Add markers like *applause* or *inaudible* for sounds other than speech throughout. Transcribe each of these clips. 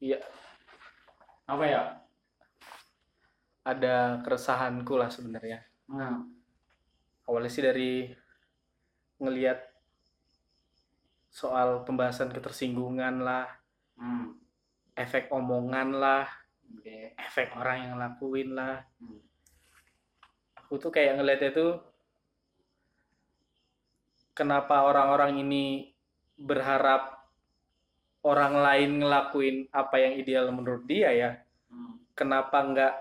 Iya, Apa ya? ada keresahanku lah sebenarnya. Hmm. Awalnya sih dari ngelihat soal pembahasan ketersinggungan lah, Hmm. efek omongan lah, Oke. efek orang yang lakuin lah. Hmm. Aku tuh kayak ngelihatnya tuh kenapa orang-orang ini berharap orang lain ngelakuin apa yang ideal menurut dia ya. Hmm. Kenapa nggak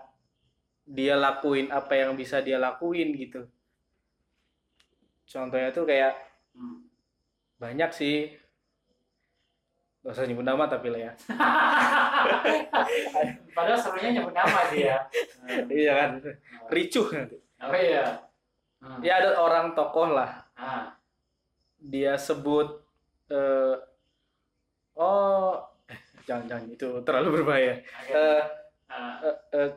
dia lakuin apa yang bisa dia lakuin gitu. Contohnya tuh kayak Hmm. banyak sih. Gak usah nyebut nama tapi lah ya. *laughs* Padahal serunya nyebut nama dia. Hmm. Iya kan. Ricuh nanti. Oh iya. Hmm. Ya ada orang tokoh lah. Ah. Dia sebut eh oh jangan jangan itu terlalu berbahaya. Oke. Eh, Ah, eh, eh,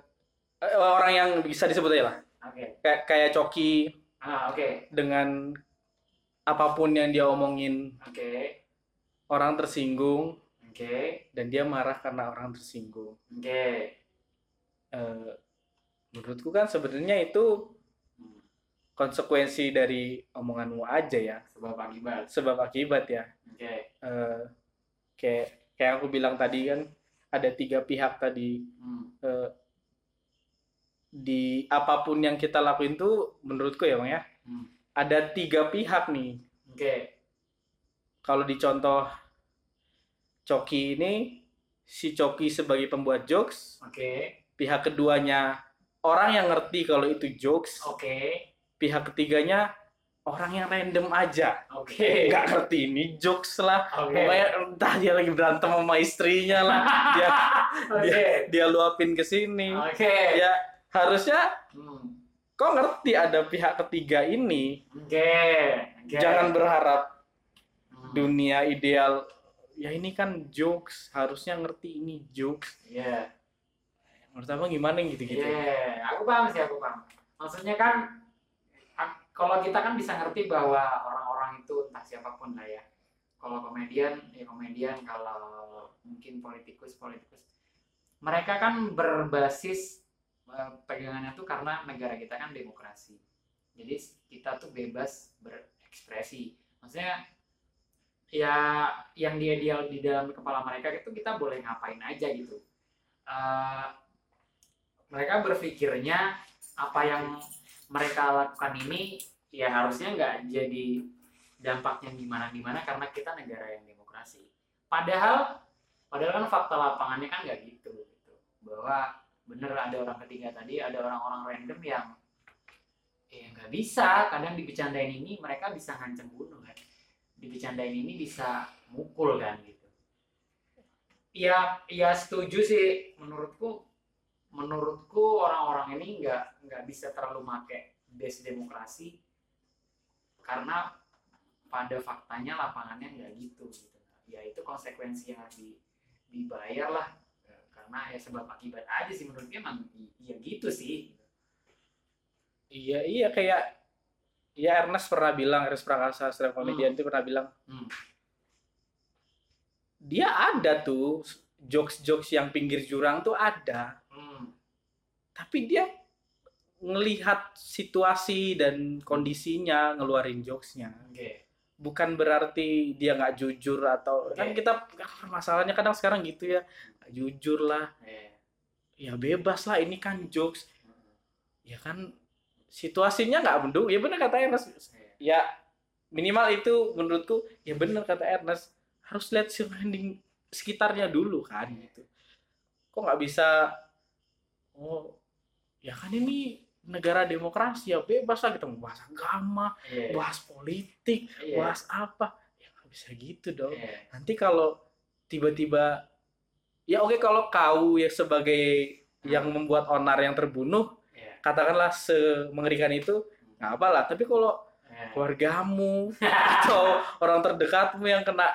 eh, orang yang bisa disebut aja lah. Oke. Kayak kayak Coki Ah, oke. dengan apa pun yang dia omongin Oke. orang tersinggung Oke. dan dia marah karena orang tersinggung. Oke. Eh, menurutku kan sebenarnya itu Hmm. konsekuensi dari omonganmu aja ya, Sebab akibat. sebab akibat ya. Oke. Eh, kayak kayak aku bilang tadi kan ada tiga pihak tadi Hmm. Eh, di apa pun yang kita lakuin tuh menurutku ya bang ya Hmm. ada tiga pihak nih Oke. kalau dicontoh Coki ini si Coki sebagai pembuat jokes Oke. pihak keduanya orang yang ngerti kalau itu jokes Oke. pihak ketiganya orang yang random aja Oke. *laughs* nggak ngerti ini jokes lah pokoknya entah dia lagi berantem sama istrinya lah *laughs* dia Oke. dia dia luapin ke sini Oke. ya harusnya Hmm. kok ngerti ada pihak ketiga ini Oke. Oke. jangan berharap Hmm. dunia ideal ya ini kan jokes harusnya ngerti ini jokes Iya. menurut abang gimana gitu gitu Iya, aku paham sih, aku paham. Maksudnya kan, kalau kita kan bisa ngerti bahwa orang-orang itu entah siapa pun lah ya. Kalau komedian, ya komedian. Kalau mungkin politikus, politikus. Mereka kan berbasis eh, pegangannya tuh karena negara kita kan demokrasi. Jadi kita tuh bebas berekspresi. Maksudnya ya yang dia dia di dalam kepala mereka itu kita boleh ngapain aja gitu. Eh, mereka berpikirnya apa yang mereka lakukan ini ya harusnya nggak jadi dampaknya gimana gimana karena kita negara yang demokrasi. Padahal padahal kan fakta lapangannya kan nggak gitu gitu. Bahwa bener ada orang ketiga tadi ada orang-orang random yang ya nggak bisa. Kadang dibicarain ini mereka bisa ngancem bunuh kan. Dibicarain ini bisa mukul kan gitu. Ya ya setuju sih menurutku menurutku orang-orang ini nggak nggak bisa terlalu make base demokrasi karena pada faktanya lapangannya nggak gitu gitu ya itu konsekuensi yang harus di- dibayar lah karena ya sebab akibat aja sih menurutnya emang ya gitu sih iya iya kayak ya Ernest pernah bilang Ernest Prakasa stand komedian itu pernah bilang Hmm. dia ada tuh jokes-jokes yang pinggir jurang tuh ada Hmm. Tapi dia ngelihat situasi dan kondisinya ngeluarin jokesnya. Oke. Bukan berarti dia nggak jujur atau kan Oke. kita masalahnya kadang sekarang gitu ya nggak jujur lah. Eh. ya bebas lah ini kan jokes. Ya kan situasinya nggak mendung. Ya benar kata Ernest. Eh. ya minimal itu menurutku ya benar kata Ernest. Harus lihat surrounding sekitarnya dulu kan gitu. Kok nggak bisa oh ya kan ini negara demokrasi ya bebas lah kita mau bahas agama Iya. bahas politik Iya. bahas apa ya nggak bisa gitu dong Iya. nanti kalau tiba-tiba ya oke kalau kau ya sebagai yang membuat onar yang terbunuh Iya. katakanlah semengerikan itu nggak apa lah tapi kalau Iya. keluargamu *laughs* atau orang terdekatmu yang kena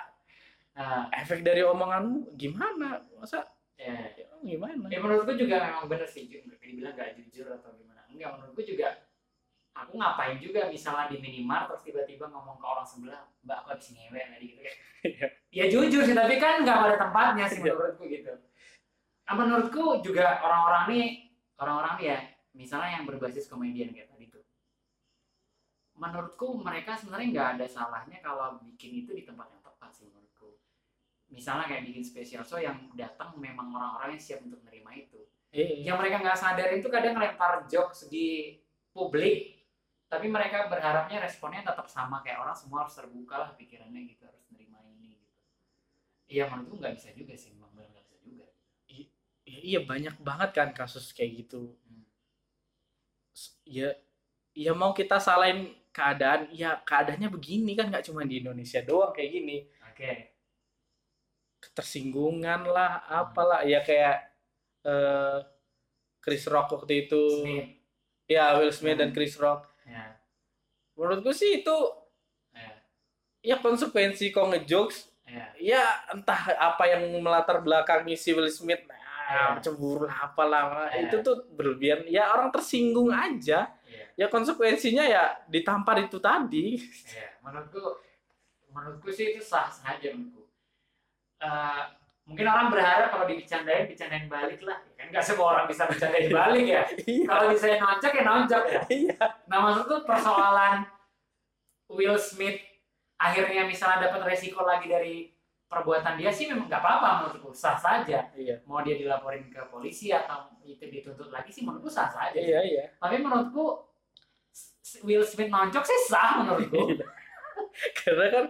Nah, efek dari omonganmu gimana masa iya. ya, gimana Ya menurutku juga memang bener sih, dibilang gak jujur atau gimana. Enggak, menurutku juga aku ngapain juga misalnya di minimart terus tiba-tiba ngomong ke orang sebelah, mbak aku habis ngewe tadi gitu kayak. Iya. ya jujur sih, tapi kan nggak pada tempatnya sih *laughs* Iya. menurutku gitu. Nah, menurutku juga orang-orang nih orang-orang ya misalnya yang berbasis komedian kayak tadi tuh menurutku mereka sebenarnya nggak ada salahnya kalau bikin itu di tempat yang tepat sih menurutku misalnya kayak bikin special show yang datang memang orang-orang yang siap untuk menerima itu Iya. yang mereka nggak sadarin tuh kadang ngelempar jokes di publik tapi mereka berharapnya responnya tetap sama kayak orang semua harus terbuka lah pikirannya gitu harus nerima ini gitu iya menurutku nggak bisa juga sih memang benar nggak bisa juga Ya, iya banyak banget kan kasus kayak gitu. Hmm. Ya, ya mau kita salahin keadaan, ya keadaannya begini kan nggak cuma di Indonesia doang kayak gini. oke Ketersinggungan lah, apalah ya kayak eh, Chris Rock waktu itu, Smith ya Will Smith dan Hmm. Chris Rock. ya Menurutku sih itu ya ya konsekuensi kok ngejokes, ya ya entah apa yang melatar belakangi si Will Smith, nah, Ya. cemburu lah apalah, Ya. itu tuh berlebihan. Ya orang tersinggung aja. ya ya konsekuensinya ya ditampar itu tadi ya menurutku menurutku sih itu sah saja menurutku Eh, mungkin orang berharap kalau dibicarain bicarain balik lah. Ya kan? Nggak semua orang bisa bercandain balik ya. Iya. Kalau bisa nonjok ya nonjok ya. Iya. Nah maksudku persoalan Will Smith akhirnya misalnya dapat resiko lagi dari perbuatan dia sih memang nggak apa-apa menurutku sah saja. iya. Mau dia dilaporin ke polisi atau itu dituntut lagi sih menurutku sah saja. iya iya. Tapi menurutku Will Smith nonjok sih sah menurutku. *laughs* karena kan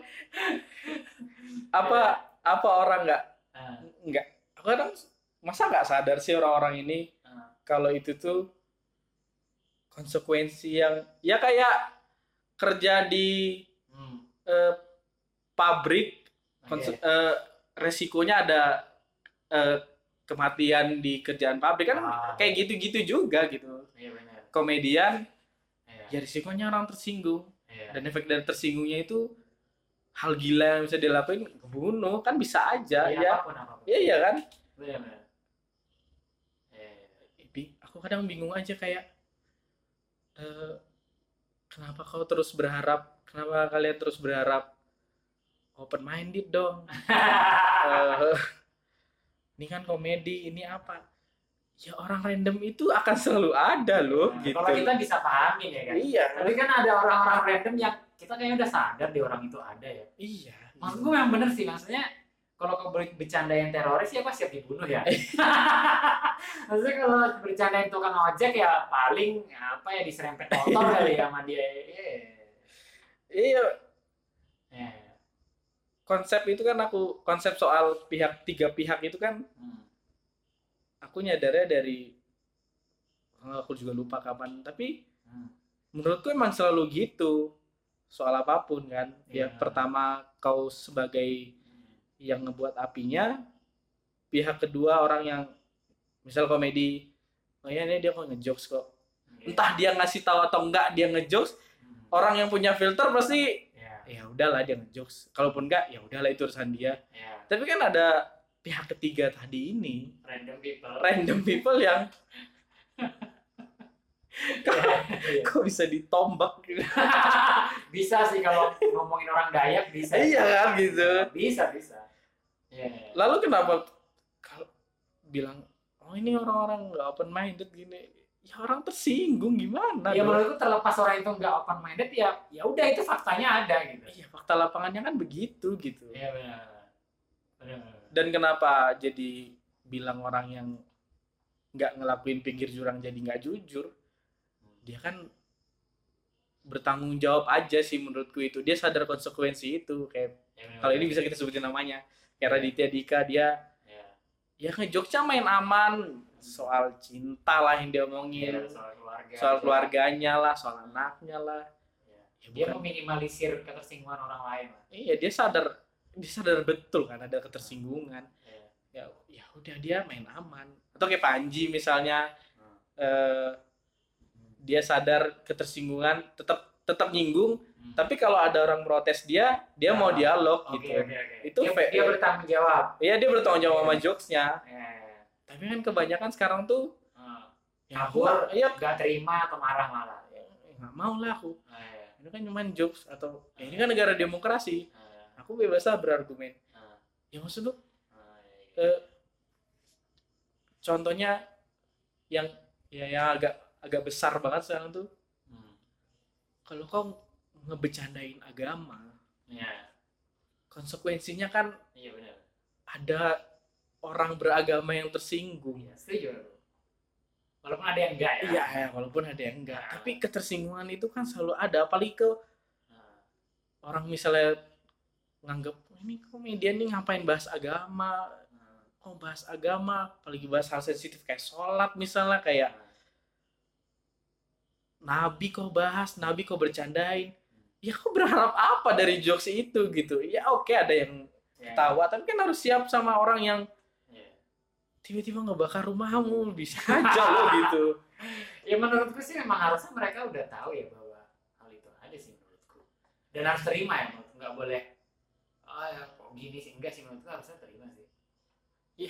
apa apa orang nggak Nah, nggak kadang masa nggak sadar sih orang-orang ini nah, kalau itu tuh konsekuensi yang ya kayak kerja di hmm, eh, pabrik oke. konse- eh, resikonya ada eh, kematian di kerjaan pabrik kan Ah. kayak gitu-gitu juga gitu Iya benar. komedian Iya. ya risikonya orang tersinggung Iya. dan efek dari tersinggungnya itu hal gila yang bisa dilakuin kebunuh kan bisa aja Iya, ya apa pun apa pun. ya iya kan Benar benar. Iya. Bi- aku kadang bingung aja kayak eh, kenapa kau terus berharap kenapa kalian terus berharap open minded dong *laughs* Eh, ini kan komedi ini apa ya orang random itu akan selalu ada loh Nah, gitu Kalau kita bisa pahamin ya kan. iya Tapi kan ada orang-orang random yang kita kayaknya udah sadar di orang itu ada ya. iya Maksud gue memang bener sih, maksudnya kalau kau ber- bercandain teroris ya kok siap dibunuh ya. *laughs* maksudnya kalau bercandain tukang ojek ya paling apa ya diserempet motor *laughs* kali ya sama dia. Iya. iya Iya. konsep itu kan aku konsep soal pihak tiga pihak itu kan Hmm. aku nyadarnya dari oh, aku juga lupa kapan tapi Hmm. menurutku emang selalu gitu soal apa pun kan ya Iya. pertama kau sebagai yang ngebuat apinya pihak kedua orang yang misal komedi oh ya ini dia kok ngejokes kok Iya. entah dia ngasih tahu atau enggak dia ngejokes Hmm. orang yang punya filter pasti Iya. ya udahlah dia ngejokes kalaupun enggak ya udahlah itu urusan dia Iya. tapi kan ada pihak ketiga tadi ini Random people. random people yang *laughs* Iya. *laughs* kok bisa ditombak gitu *laughs* bisa sih kalau ngomongin orang Dayak bisa. iya kan gitu Bisa bisa. Iya. lalu kenapa kalau bilang oh ini orang-orang nggak open minded gini ya orang tersinggung gimana Ya menurutku terlepas orang itu nggak open minded ya ya udah itu faktanya ada gitu. iya fakta lapangannya kan begitu gitu Iya benar. Benar. dan kenapa jadi bilang orang yang nggak ngelakuin pinggir jurang jadi nggak jujur dia kan bertanggung jawab aja sih menurutku itu dia sadar konsekuensi itu kayak Ya, kalau ini benar. bisa kita sebutin namanya kayak Raditya Dika dia Ya. ya ngejokesnya main aman soal cinta lah yang dia omongin soal keluarga. soal keluarganya lah soal anaknya lah Ya. ya, Dia bukan- meminimalisir ketersinggungan orang lain. lah. iya dia sadar dia sadar betul kan ada ketersinggungan Ya. ya ya udah dia main aman atau kayak Panji misalnya Hmm. eh, dia sadar ketersinggungan tetap tetap nyinggung Hmm. tapi kalau ada orang protes dia dia mau Ah, dialog Oke gitu oke oke. Itu dia, dia bertanggung jawab. iya dia bertanggung jawab sama jokesnya Ya. tapi kan kebanyakan sekarang tuh Hmm. ya aku iya Gak terima atau marah malah. ya, nggak mau lah aku Ya. ini kan cuma jokes atau ya ini kan negara demokrasi Ya. aku bebas lah berargumen Ya. ya maksud lu Ya. eh, contohnya yang ya yang agak agak besar banget sekarang tuh Hmm. kalau kau ngebecandain agama Iya. konsekuensinya kan Iya benar. ada orang beragama yang tersinggung Iya, setuju. Walaupun ada yang enggak ya. iya ya walaupun ada yang enggak Nah. tapi ketersinggungan itu kan selalu ada apalagi ke Nah, orang misalnya nganggap ini komedian nih ngapain bahas agama nah, oh bahas agama apalagi bahas hal sensitif kayak sholat misalnya kayak nabi kau bahas nabi kau bercandain ya kau berharap apa dari jokes itu gitu ya oke ada yang Ya. ketawa tapi kan harus siap sama orang yang Iya. tiba-tiba ngebakar rumahmu bisa aja loh *laughs* gitu Ya menurutku sih memang harusnya mereka udah tahu ya bahwa hal itu ada sih menurutku. Dan harus terima ya menurutku. Nggak boleh, oh ya kok gini sih. Enggak sih menurutku harusnya terima sih. *laughs*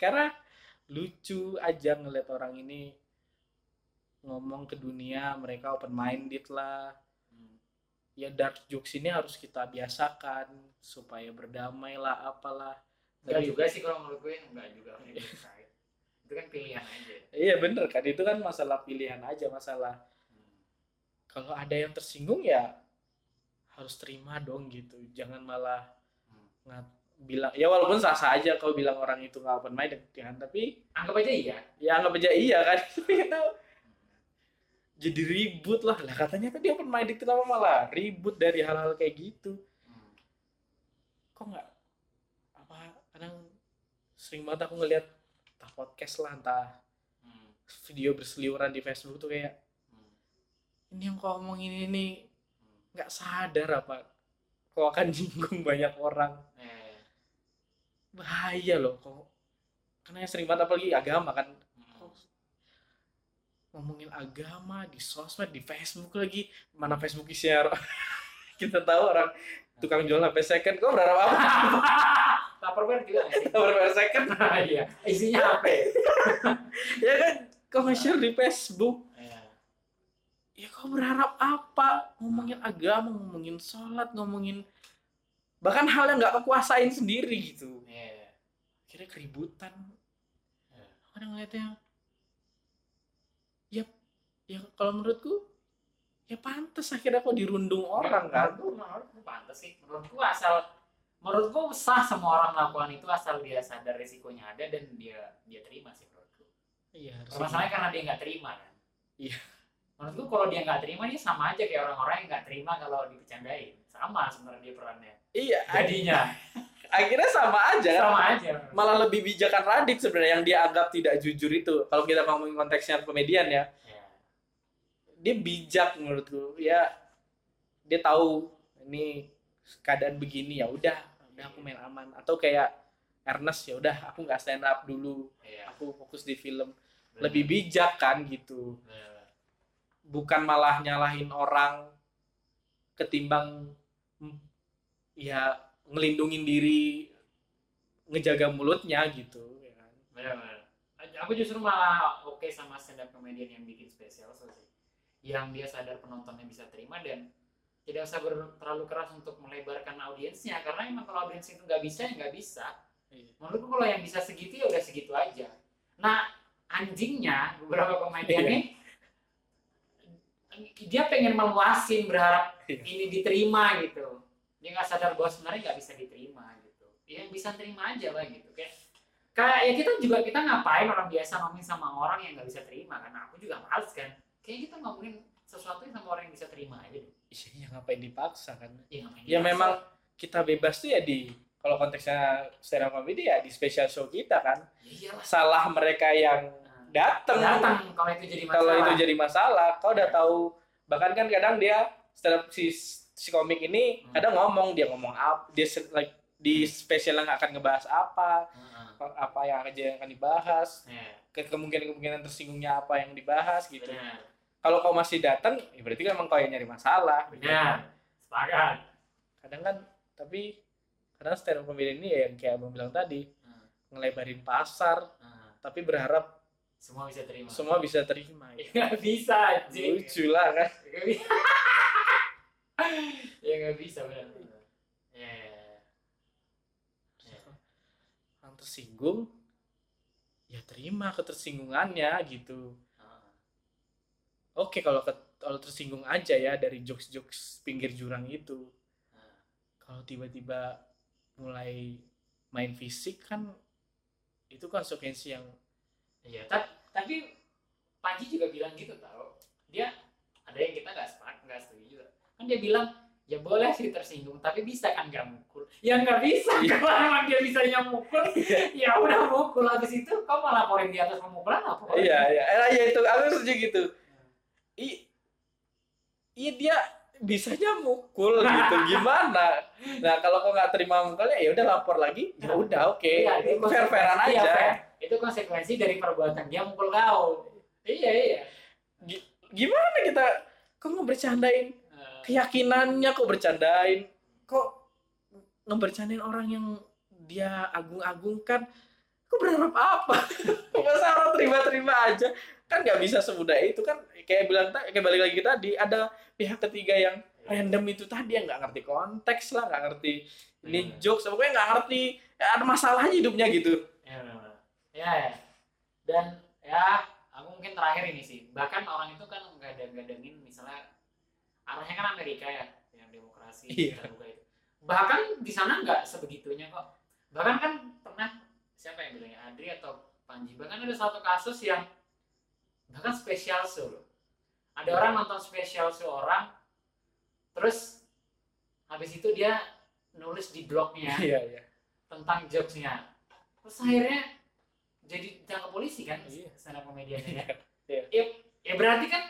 karena lucu aja ngeliat orang ini ngomong ke dunia mereka open minded lah Hmm. ya dark jokes ini harus kita biasakan supaya berdamai lah apalah Enggak Tapi- juga sih kalau menurut gue enggak juga. *laughs* Itu kan pilihan aja. iya bener kan itu kan masalah pilihan aja masalah Hmm. kalau ada yang tersinggung ya harus terima dong gitu jangan malah Hmm. ngat bilang ya walaupun sah sah aja kalau bilang orang itu nggak open minded kan tapi Anggap aja iya. ya anggap aja iya kan *laughs* jadi ribut lah lah katanya tadi open minded kenapa malah ribut dari hal-hal kayak gitu Hmm. kok nggak apa kadang sering banget aku ngeliat entah podcast lah entah Hmm. video berseliweran di Facebook tuh kayak Hmm. ini yang kau omongin ini nggak sadar apa kau akan *laughs* nyinggung banyak orang Eh. bahaya loh kok karena yang sering banget apalagi agama kan. Ngomongin agama di sosmed di Facebook lagi. Mana Facebook isinya *laughs* kita tahu orang tukang jual HP second. Kok berharap apa? *laughs* Tupperware juga berharap *laughs* second. Iya. Isinya apa? ya kan? Kau nge-share di Facebook. Iya. ya kau berharap apa? Ngomongin agama ngomongin sholat ngomongin bahkan hal yang nggak kau kuasain sendiri gitu. Iya. kira keributan. Iya. kadang ngeliatnya ya ya kalau menurutku ya pantas akhirnya kok dirundung orang kan Menurutku, menurutku pantas sih. Menurutku asal menurutku sah semua orang melakukan itu asal dia sadar risikonya ada dan dia dia terima sih menurutku. iya Masalahnya karena dia nggak terima kan. Iya. Menurutku kalau dia nggak terima dia sama aja kayak orang-orang yang nggak terima kalau dipecandain. Sama sebenarnya dia perannya. iya Jadinya *laughs* akhirnya sama aja. Kan sama aja. malah lebih bijakan Radit sebenarnya yang dia anggap tidak jujur itu. Kalau kita ngomongin konteksnya komedian ya. Ya. dia bijak menurutku. Ya dia tahu ini keadaan begini ya udah udah aku main aman. Atau kayak Ernest ya udah aku nggak stand up dulu. Iya. aku fokus di film. Lebih bijak kan gitu. Bener. bukan malah nyalahin orang ketimbang mm, ya ngelindungin diri ngejaga mulutnya gitu ya kan Bener-bener. Aku justru malah oke sama stand up comedian yang bikin spesial so sih. Yang dia sadar penontonnya bisa terima dan tidak usah ber- terlalu keras untuk melebarkan audiensnya karena emang kalau audiens itu nggak bisa ya nggak bisa. Iya. Menurutku kalau yang bisa segitu ya udah segitu aja. Nah anjingnya beberapa komedian Iya. nih dia pengen meluasin berharap Iya. ini diterima gitu. Dia nggak sadar bahwa sebenarnya nggak bisa diterima gitu. Ya yang bisa terima aja lah gitu kayak kayak ya kita juga kita ngapain orang biasa ngomongin sama orang yang nggak bisa terima? Karena aku juga males kan. Kayak kita ngomongin sesuatu yang sama orang yang bisa terima aja deh Iya, ngapain dipaksa kan? Ya, ngapain ya dipaksa? memang kita bebas tuh ya di kalau konteksnya stand up comedy ya di special show kita kan. Ya iyalah salah mereka yang Nah, datang datang kalau itu jadi masalah kalau itu jadi masalah kau udah tahu. Bahkan kan kadang dia stand up si si komik ini Hmm. kadang ngomong dia ngomong apa dia like di spesial yang akan ngebahas apa Heeh. apa yang aja yang akan dibahas Ya, ke kemungkinan kemungkinan tersinggungnya apa yang dibahas gitu. Kalau kau masih datang ya berarti kan emang kau yang nyari masalah benar sepakat. Kadang kan tapi karena stand up ini ya yang kayak abang bilang tadi Heeh. ngelebarin pasar Heeh. tapi berharap semua bisa terima. semua bisa terima *laughs* ya bisa anjing. Lucu lah kan ya nggak bisa benar ya ya, ya. Ya. yang tersinggung ya terima ketersinggungannya gitu Ah. oke kalau kalau tersinggung aja ya dari jokes-jokes pinggir jurang itu Ah. kalau tiba-tiba mulai main fisik kan itu konsekuensi yang Iya, ta- tapi Panji juga bilang gitu tau. Dia ada yang kita nggak sepakat, nggak setuju. Kan dia bilang ya boleh sih tersinggung, tapi bisa kan nggak mukul? Ya nggak bisa. Iya. Kalau emang dia bisanya mukul, ya udah mukul. Habis itu kau malah laporin di atas pemukulan apa? iya iya eh, iya itu aku setuju gitu I, iya dia bisanya mukul gitu *laughs* gimana nah kalau kau nggak terima mukulnya ya udah lapor lagi ya udah oke Iya, itu fair fairan aja iya, fair. Itu konsekuensi dari perbuatan dia mukul kau. Iya iya. gimana kita kok ngebercandain Eh, keyakinannya kok bercandain. Kok ngebercandain orang yang dia agung-agungkan. Kok berharap apa? *laughs* Kok masa orang terima-terima aja? Kan nggak bisa semudah itu kan. Kayak bilang kayak balik lagi tadi ada pihak ketiga yang random itu tadi yang nggak ngerti konteks lah nggak ngerti ini Hmm. jokes pokoknya nggak ngerti ya, ada masalah hidupnya gitu. Ya, ya, ya. Dan ya, aku mungkin terakhir ini sih. Bahkan orang itu kan gadang-gadangin misalnya arahnya kan Amerika ya, yang demokrasi Iya. terbuka itu. Bahkan di sana nggak sebegitunya kok. Bahkan kan pernah siapa yang bilangnya Adri atau Panji. Bahkan ada satu kasus yang bahkan spesial show loh. Ada Iya. orang nonton spesial show orang, terus habis itu dia nulis di blognya *laughs* iya iya tentang jokesnya terus akhirnya jadi ditangkap polisi kan Iya. stand up komediannya ya. Iya. ya ya berarti kan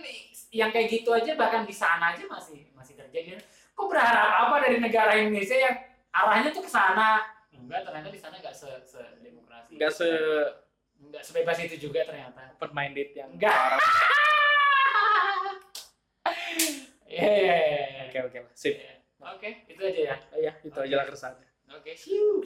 yang kayak gitu aja bahkan di sana aja masih masih terjadi kok berharap apa dari negara Indonesia yang arahnya tuh ke sana? Enggak ternyata di sana enggak se, se demokrasi. Nggak se enggak sebebas itu juga ternyata. Open minded yang Nggak. orang. *laughs* Iya, iya, iya, iya. oke oke sip. Oke itu aja ya. Ya itu aja lah keresahannya. Oke siu